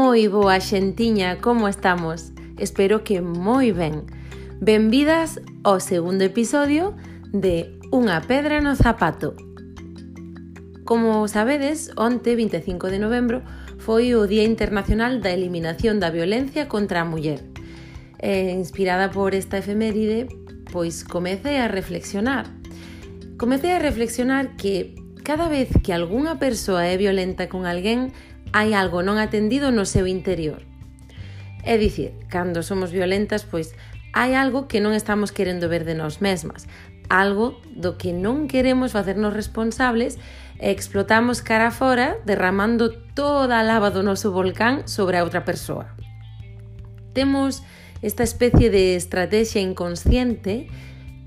Moi boa xentiña, como estamos? Espero que moi ben. Benvidas ao segundo episodio de Unha pedra no zapato. Como sabedes, onte, 25 de novembro, foi o Día Internacional da Eliminación da Violencia contra a Muller. E, inspirada por esta efeméride, pois comecei a reflexionar. Comecei a reflexionar que cada vez que algunha persoa é violenta con alguén, hai algo non atendido no seu interior. É dicir, cando somos violentas, pois hai algo que non estamos querendo ver de nós mesmas, algo do que non queremos facernos responsables e explotamos cara fora derramando toda a lava do noso volcán sobre a outra persoa. Temos esta especie de estrategia inconsciente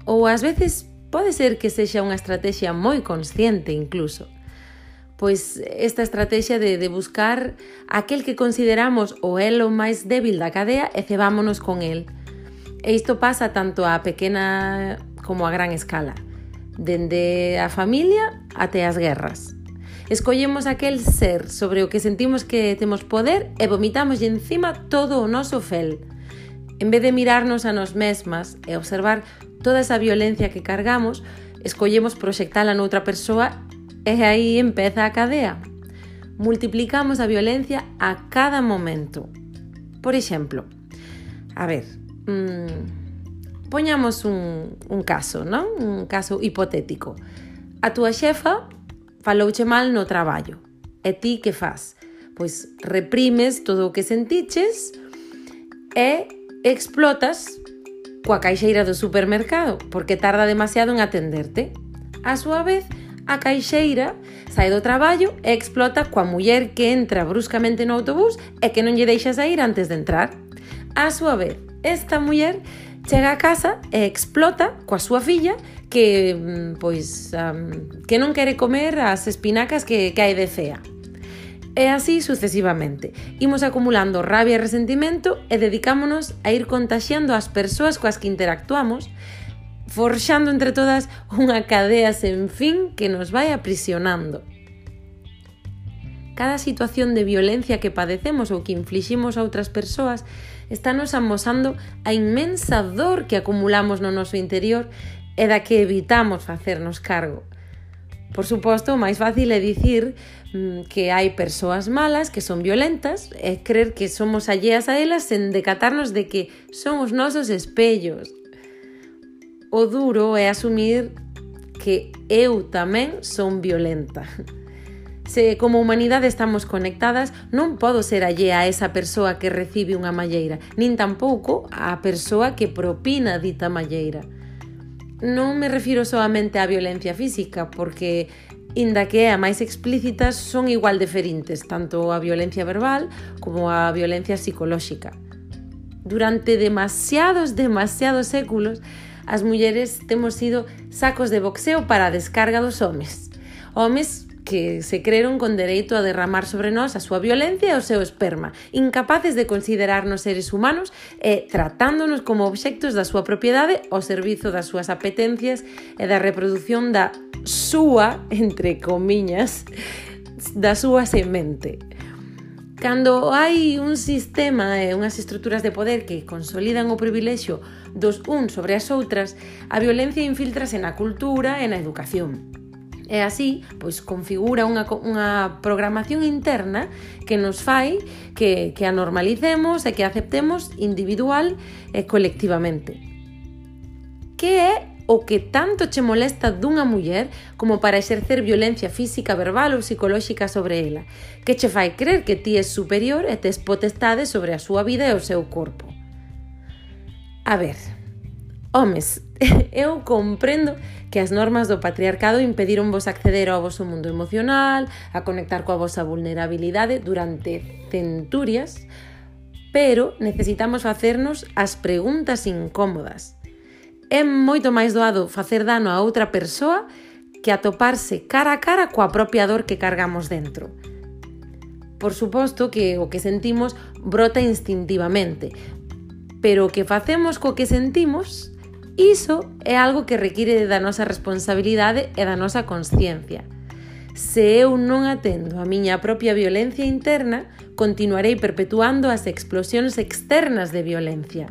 ou ás veces pode ser que sexa unha estrategia moi consciente incluso, pois esta estrategia de, de buscar aquel que consideramos o elo máis débil da cadea e cebámonos con el. E isto pasa tanto a pequena como a gran escala, dende a familia até as guerras. Escollemos aquel ser sobre o que sentimos que temos poder e vomitamos encima todo o noso fel. En vez de mirarnos a nos mesmas e observar toda esa violencia que cargamos, escollemos proxectala noutra persoa E aí empeza a cadea. Multiplicamos a violencia a cada momento. Por exemplo, a ver, mmm, poñamos un, un caso, non? Un caso hipotético. A túa xefa falouche mal no traballo. E ti que faz? Pois reprimes todo o que sentiches e explotas coa caixeira do supermercado porque tarda demasiado en atenderte. A súa vez, A caixeira sai do traballo e explota coa muller que entra bruscamente no autobús e que non lle deixa sair antes de entrar. A súa vez, esta muller chega a casa e explota coa súa filla que mm, pois um, que non quere comer as espinacas que, que hai de cea. E así sucesivamente. Imos acumulando rabia e resentimento e dedicámonos a ir contaxiando as persoas coas que interactuamos forxando entre todas unha cadea sen fin que nos vai aprisionando. Cada situación de violencia que padecemos ou que infliximos a outras persoas está nos amosando a inmensa dor que acumulamos no noso interior e da que evitamos facernos cargo. Por suposto, o máis fácil é dicir mm, que hai persoas malas que son violentas e creer que somos alleas a elas sen decatarnos de que son os nosos espellos, O duro é asumir que eu tamén son violenta. Se como humanidade estamos conectadas, non podo ser allea a esa persoa que recibe unha malleira, nin tampouco a persoa que propina dita malleira. Non me refiro soamente á violencia física, porque inda que é a máis explícita, son igual de ferintes, tanto a violencia verbal como a violencia psicolóxica. Durante demasiados, demasiados séculos, as mulleres temos sido sacos de boxeo para a descarga dos homes. Homes que se creron con dereito a derramar sobre nós a súa violencia e o seu esperma, incapaces de considerarnos seres humanos e tratándonos como obxectos da súa propiedade ao servizo das súas apetencias e da reproducción da súa, entre comiñas, da súa semente. Cando hai un sistema e unhas estruturas de poder que consolidan o privilexio dos uns sobre as outras, a violencia infiltrase na cultura e na educación. E así, pois configura unha, unha programación interna que nos fai que, que a normalicemos e que aceptemos individual e colectivamente. Que é o que tanto che molesta dunha muller como para exercer violencia física, verbal ou psicolóxica sobre ela, que che fai crer que ti és superior e tes potestade sobre a súa vida e o seu corpo. A ver, homes, eu comprendo que as normas do patriarcado impediron vos acceder ao vosso mundo emocional, a conectar coa vosa vulnerabilidade durante centurias, pero necesitamos facernos as preguntas incómodas. É moito máis doado facer dano a outra persoa que atoparse cara a cara coa propia dor que cargamos dentro. Por suposto que o que sentimos brota instintivamente, pero o que facemos co que sentimos, iso é algo que require da nosa responsabilidade e da nosa consciencia. Se eu non atendo a miña propia violencia interna, continuarei perpetuando as explosións externas de violencia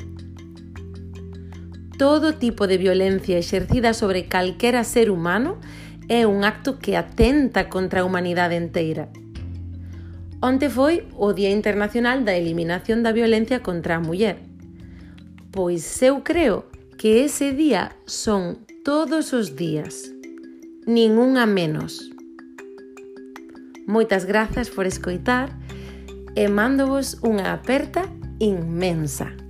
todo tipo de violencia exercida sobre calquera ser humano é un acto que atenta contra a humanidade inteira. Onte foi o Día Internacional da Eliminación da Violencia contra a Muller. Pois eu creo que ese día son todos os días, nin unha menos. Moitas grazas por escoitar e mándovos unha aperta inmensa.